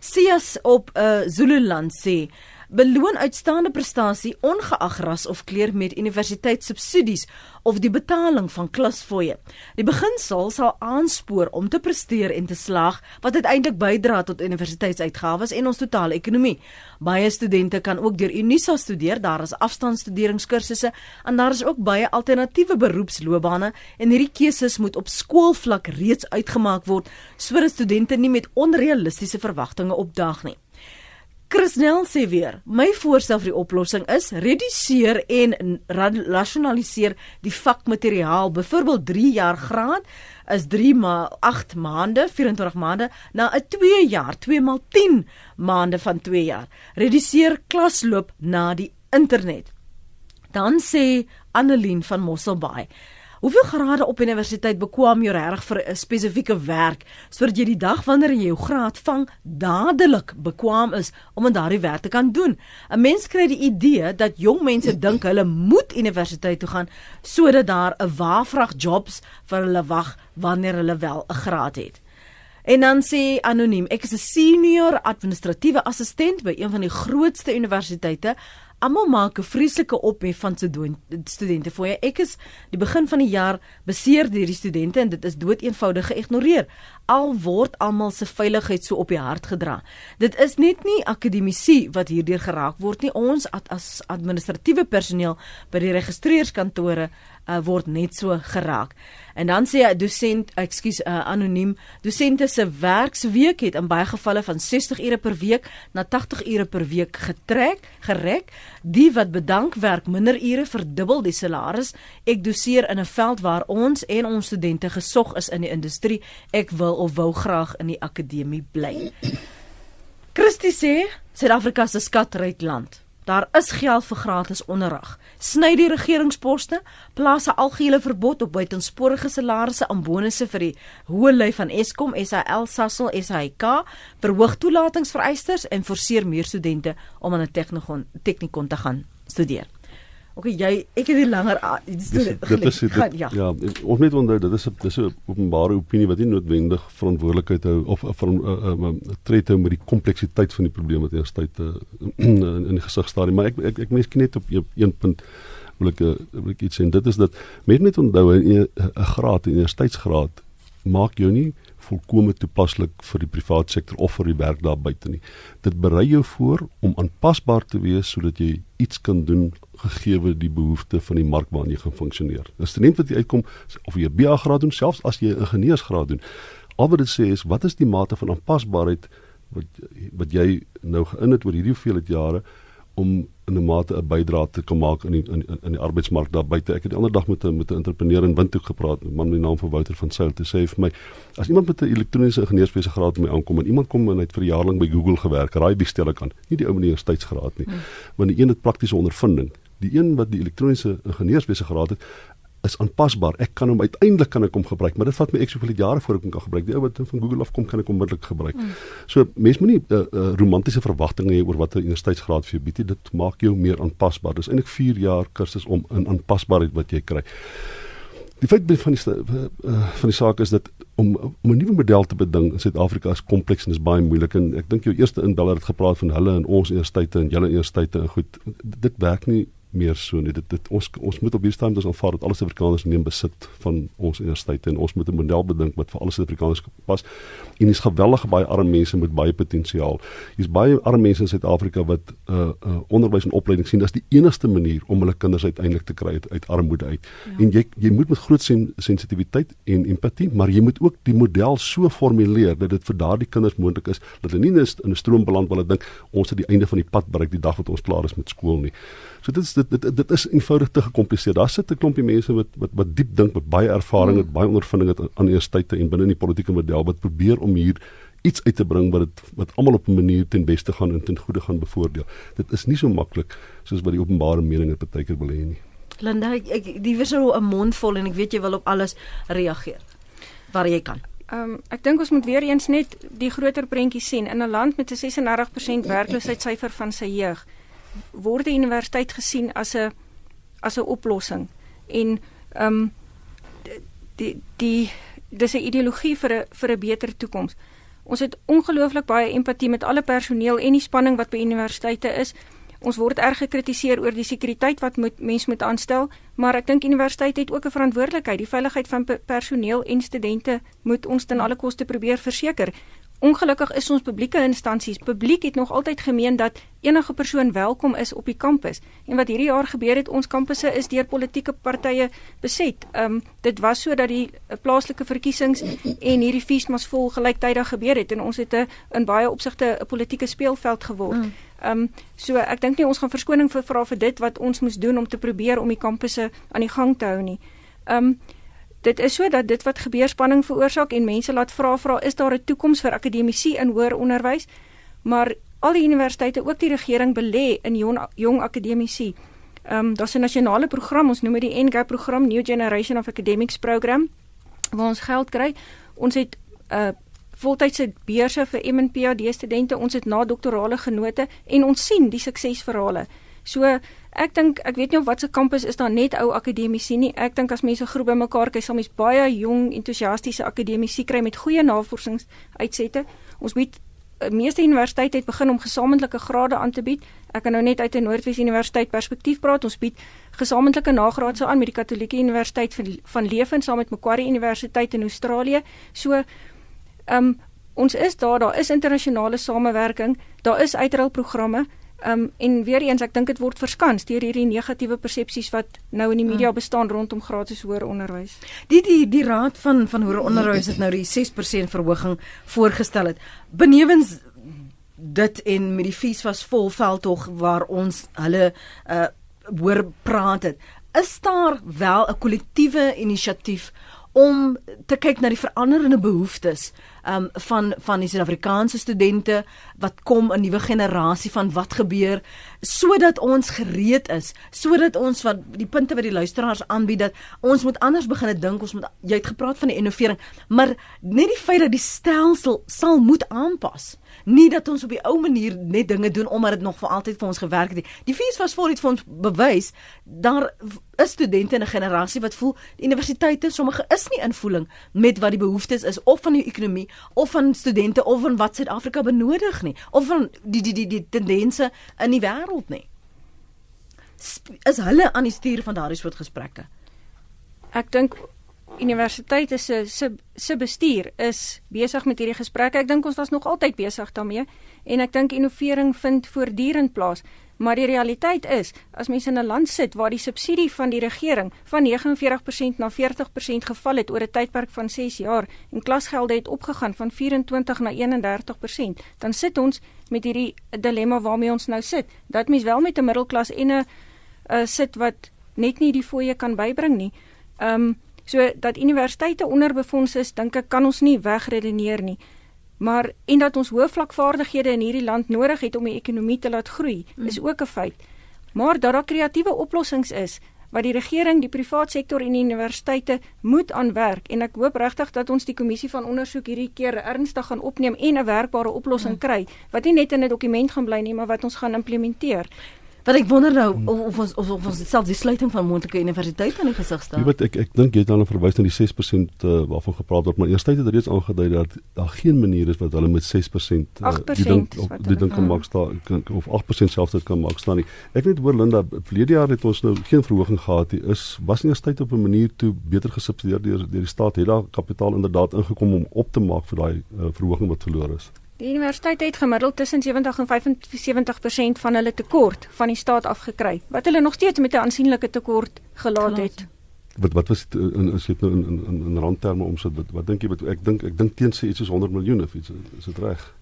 Sias op uh, Zululand sê beloon uitstaande prestasie ongeag ras of kleur met universiteitssubsidies of die betaling van klasfooie. Die beginsel sal aanspoor om te presteer en te slaag wat uiteindelik bydra tot universiteitsuitgawes en ons totale ekonomie. Baie studente kan ook deur Unisa studeer, daar is afstandstuderingskursusse en daar is ook baie alternatiewe beroepsloopbane en hierdie keuses moet op skoolvlak reeds uitgemaak word sodat studente nie met onrealistiese verwagtinge opdaag nie. Chris Nel sê weer, my voorstel vir die oplossing is reduseer en rasionaliseer die vakmateriaal. Byvoorbeeld 3 jaar graad is 3 maal 8 maande, 24 maande na 'n 2 jaar, 2 maal 10 maande van 2 jaar. Reduseer klasloop na die internet. Dan sê Annelien van Mosselbaai, Hoeveel grade op universiteit bekwam jy reg vir 'n spesifieke werk sodat jy die dag wanneer jy jou graad vang dadelik bekwam is om aan daardie werk te kan doen? 'n Mens kry die idee dat jong mense dink hulle moet universiteit toe gaan sodat daar 'n waarvrag jobs vir hulle wag wanneer hulle wel 'n graad het. En dan sê anoniem, ek is 'n senior administratiewe assistent by een van die grootste universiteite almal maak 'n vreeslike ophef van studente voor jy. Ek is die begin van die jaar beseer deur die studente en dit is dood eenvoudig geïgnoreer. Al word almal se veiligheid so op die hart gedra. Dit is net nie akademici wat hierdeur geraak word nie. Ons as administratiewe personeel by die registreerskantore uh, word net so geraak. En dan sê 'n dosent, ekskuus, uh, anoniem, dosente se werksweek het in baie gevalle van 60 ure per week na 80 ure per week getrek, gerek. Die wat bedank werk minder ure verdubbel die salaris. Ek doseer in 'n veld waar ons en ons studente gesog is in die industrie. Ek wil of wou graag in die akademie bly. Christie sê Suid-Afrika se skatryk land. Daar is geld vir gratis onderrig. Sny die regeringsposte, plaas 'n algehele verbod op buitensporige salarisse en bonusse vir die hoë lui van Eskom, SAL, Sasol, SAIK, verhoog toelatingsvereistes en forceer meer studente om aan 'n tegnikon teknikon te gaan studeer. Ok jy ek het hier langer dis dit is dit, gaan, ja. ja ons moet onthou dit is 'n dis 'n openbare opinie wat nie noodwendig verantwoordelikheid hou of van 'n uh, uh, tred hou met die kompleksiteit van die probleem wat eers tyd uh, in, in die gesig staar maar ek ek, ek mens net op een punt wil ek uh, wil ek iets sê dit is dat mense net onthou 'n graad 'n universiteitsgraad maak jou nie volkome toepaslik vir die private sektor of vir die werk daar buite nie. Dit berei jou voor om aanpasbaar te wees sodat jy iets kan doen gegee die behoeftes van die mark waarin jy gaan funksioneer. 'n Student wat jy uitkom of jy 'n BA graad doen, selfs as jy 'n ingenieursgraad doen, al wat dit sê is wat is die mate van aanpasbaarheid wat wat jy nou geïn het oor hierdie hoeveelheid jare om in 'n mate 'n bydrae te kan maak in die in in die arbeidsmark daar buite. Ek het die ander dag met 'n met 'n entrepreneur in Windhoek gepraat, 'n man met die naam van Wouter van Sail te sê vir my, as iemand met 'n elektroniese ingenieurswese graad by my aankom en iemand kom en hy het vir 'n jaar lank by Google gewerk, raai wie stel ek aan? Nie die ou met die universiteitsgraad nie, hmm. want die een het praktiese ondervinding. Die een wat die elektroniese ingenieurswese graad het, is aanpasbaar. Ek kan hom uiteindelik kan ek hom gebruik, maar dit vat my ek soveel jare voor ek hom kan gebruik. Die ou wat van Google af kom kan ek onmiddellik gebruik. Mm. So mense moenie 'n uh, uh, romantiese verwagtinge hê oor wat 'n universiteitsgraad vir jou bied. Dit maak jou meer aanpasbaar. Dis eintlik 4 jaar kursus om in aanpasbaarheid wat jy kry. Die feit van die uh, van die saak is dat om om 'n nuwe model te beding in Suid-Afrika is kompleks en is baie moeilik en ek dink jou eerste inbeller het gepraat van hulle en ons universiteite en julle universiteite en goed dit werk nie meer so nie. Dit dit ons ons moet op hierdie stadium dus aanvaar dat alle Suid-Afrikaners neem besit van ons universiteite en ons moet 'n model bedink wat vir alle Suid-Afrikaners pas. En dis geweldige baie arme mense met baie potensiaal. Hier's baie arme mense in Suid-Afrika wat uh, uh, onderwys en opleiding sien as die enigste manier om hulle kinders uiteindelik te kry uit, uit armoede uit. Ja. En jy jy moet met groot sen, sensitiwiteit en empatie, maar jy moet ook die model so formuleer dat dit vir daardie kinders moontlik is dat hulle nie in 'n stroom beland waar hulle dink ons het die einde van die pad bereik die dag wat ons klaar is met skool nie. So dit is dit dit, dit is eenvoudig te gekompliseer. Daar sit 'n klompie mense wat wat wat diep dink met baie ervaring, met baie ondervinding het aan universiteite en binne in die politieke model wat probeer om hier iets uit te bring wat dit wat almal op 'n manier ten beste gaan en ten goeie gaan bevoordeel. Dit is nie so maklik soos wat die openbare mening dit baie keer wil hê nie. Linda, ek, ek die was nou 'n mond vol en ek weet jy wil op alles reageer waar jy kan. Ehm um, ek dink ons moet weer eens net die groter prentjie sien in 'n land met 'n 36% werkloosheidssyfer van sy jeug word die universiteit gesien as 'n as 'n oplossing en ehm um, die die dis 'n ideologie vir 'n vir 'n beter toekoms. Ons het ongelooflik baie empatie met alle personeel en die spanning wat by universiteite is. Ons word erg gekritiseer oor die sekuriteit wat moet mense moet aanstel, maar ek dink universiteit het ook 'n verantwoordelikheid. Die veiligheid van personeel en studente moet ons ten alle koste probeer verseker. Ongelukkig is ons publieke instansies, publiek het nog altyd gemeen dat enige persoon welkom is op die kampus. En wat hierdie jaar gebeur het, ons kampusse is deur politieke partye beset. Ehm um, dit was so dat die uh, plaaslike verkiesings en hierdie feesmas vol gelyktydig gebeur het en ons het 'n in baie opsigte 'n politieke speelveld geword. Mm. Ehm um, so ek dink nie ons gaan verskoning vir vra vir dit wat ons moes doen om te probeer om die kampusse aan die gang te hou nie. Ehm um, Dit is so dat dit wat gebeur spanning veroorsaak en mense laat vra vra is daar 'n toekoms vir akademici in hoër onderwys? Maar al die universiteite, ook die regering belê in jong, jong akademici. Ehm um, daar's 'n nasionale program, ons noem dit die NGAP program, New Generation of Academics program waar ons geld kry. Ons het 'n uh, voltydse beurse vir MNPhD studente, ons het na doktorale genote en ons sien die suksesverhale. So Ek dink ek weet nie of wat se kampus is daar net ou akademici nie. Ek dink as mense groep bymekaar kry, sal mens baie jong entoesiastiese akademici kry met goeie navorsingsuitsette. Ons bied eh, meeste universiteite het begin om gesamentlike grade aan te bied. Ek kan nou net uit 'n Noordwes Universiteit perspektief praat. Ons bied gesamentlike nagraadse aan met die Katolieke Universiteit van, van Leuven saam met Macquarie Universiteit in Australië. So ehm um, ons is daar, daar is internasionale samewerking, daar is uitruilprogramme. Um, en weer eens ek dink dit word verskans deur hierdie negatiewe persepsies wat nou in die media mm. bestaan rondom gratis hoër onderwys. Die die die raad van van hoër onderwys het nou die 6% verhoging voorgestel het. Benewens dit en met die fees was volveld tog waar ons hulle uh hoor praat het. Is daar wel 'n kollektiewe inisiatief om te kyk na die veranderende behoeftes um van van die Suid-Afrikaanse studente wat kom 'n nuwe generasie van wat gebeur sodat ons gereed is sodat ons wat die punte wat die luisteraars aanbied dat ons moet anders begin dink ons moet jy het gepraat van die innovering maar net die feit dat die stelsel sal moet aanpas nie dat ons op die ou manier net dinge doen omdat dit nog vir altyd vir ons gewerk het nie. Die fees was voor iets vir ons bewys daar is studente in 'n generasie wat voel universiteite sommige is nie invoeling met wat die behoeftes is of van die ekonomie of van studente of van wat Suid-Afrika benodig nie of van die die die die tendense in die wêreld nie. Is hulle aan die stuur van daardie soort gesprekke? Ek dink universiteite se se se bestuur is besig met hierdie gesprekke. Ek dink ons was nog altyd besig daarmee en ek dink innovering vind voortdurend plaas. Maar die realiteit is, as mense in 'n land sit waar die subsidie van die regering van 49% na 40% geval het oor 'n tydperk van 6 jaar en klasgelde het opgegaan van 24 na 31%, dan sit ons met hierdie dilemma waarmee ons nou sit. Dat mens wel met 'n middelklas en 'n uh, sit wat net nie die fooie kan bybring nie. Ehm um, so dat universiteite onderbefonds is, dink ek kan ons nie wegredeneer nie maar en dat ons hoë vlakvaardighede in hierdie land nodig het om die ekonomie te laat groei, mm. is ook 'n feit. Maar dat daar kreatiewe oplossings is wat die regering, die privaat sektor en die universiteite moet aanwerk en ek hoop regtig dat ons die kommissie van ondersoek hierdie keer ernstig gaan opneem en 'n werkbare oplossing mm. kry wat nie net in 'n dokument gaan bly nie, maar wat ons gaan implementeer. Wat ek wonder nou of ons of, of ons selfs die sluiting van moontlike universiteite in die gesig staan. Jy weet ek ek dink jy het dan verwys na die 6% uh, waarvan gepraat word, maar eerstens het dit reeds aangedui dat daar geen manier is wat hulle met 6% uh, die dink die dink kan maak staan of 8% selfs dit kan maak staan nie. Ek weet hoor Linda, verlede jaar het ons nou geen verhoging gehad nie. Is was nie universiteit op 'n manier toe beter gesubsidieer deur deur die staat het daar kapitaal inderdaad ingekom om op te maak vir daai uh, verhoging wat verloor is. Die universiteit het gemiddeld tussen 70 en 75% van hulle tekort van die staat afgekry, wat hulle nog steeds met 'n aansienlike tekort gelaat het. Wat wat was dit in as jy nou in in in randterme omsit wat, wat dink jy wat ek dink ek dink teen sê iets soos 100 miljoen of iets is dit reg?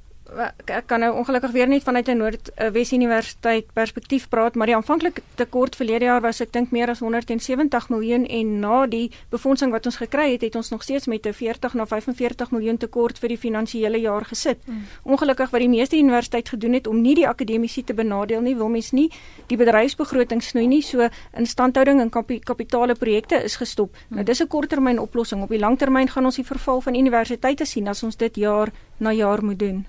Ek kan nou ongelukkig weer net vanuit 'n Noordwes Universiteit perspektief praat, maar die aanvanklike tekort verlede jaar was ek dink meer as 170 miljoen en na die befondsing wat ons gekry het, het ons nog steeds met 'n 40 na 45 miljoen tekort vir die finansiële jaar gesit. Hmm. Ongelukkig wat die meeste universiteit gedoen het om nie die akademici te benadeel nie, wil mens nie die bedryfsbegroting snoei nie, so instandhouding en kapitale projekte is gestop. Hmm. Nou dis 'n korttermyn oplossing. Op die langtermyn gaan ons die verval van universiteite sien as ons dit jaar na jaar moet doen.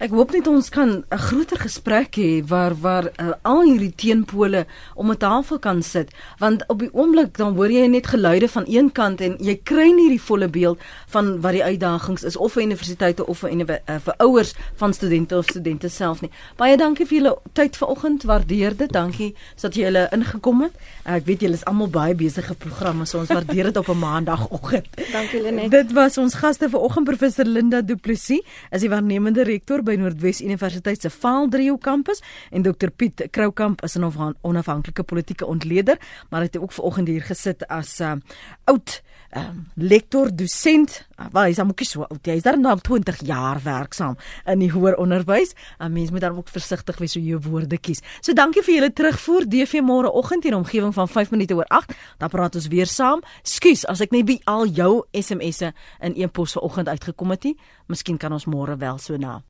Ek hoop net ons kan 'n groter gesprek hê waar waar uh, al hierdie teenpole om 'n tafel kan sit want op die oomblik dan hoor jy net geluide van een kant en jy kry nie die volle beeld van wat die uitdagings is of vir universiteite of vir uh, vir ouers van studente of studente self nie. Baie dankie vir julle tyd vanoggend, waardeer dit. Dankie dat jy hulle ingekom het. Uh, ek weet julle is almal baie besige programme, so ons waardeer dit op 'n maandagooggend. Dankie Lenet. Dit was ons gaste vanoggend professor Linda Du Plessis, as die waarnemende rektor by Noordwes Universiteit se Vaaldrio kampus en Dr Piet Kroukamp is 'n onafhanklike politieke ontleder, maar hy het ook vanoggend hier gesit as 'n uh, oud um, lektor dosent. Uh, Waar is hom kies so oud? Hy is daar nou 20 jaar werksaam in die hoër onderwys. 'n uh, Mens moet dan ook versigtig wees hoe jy woorde kies. So dankie vir julle terugvoer DV môreoggend in omgewing van 5 minute oor 8. Dan praat ons weer saam. Skus as ek net by al jou SMS'e in een pos vanoggend uitgekom het nie. Miskien kan ons môre wel so na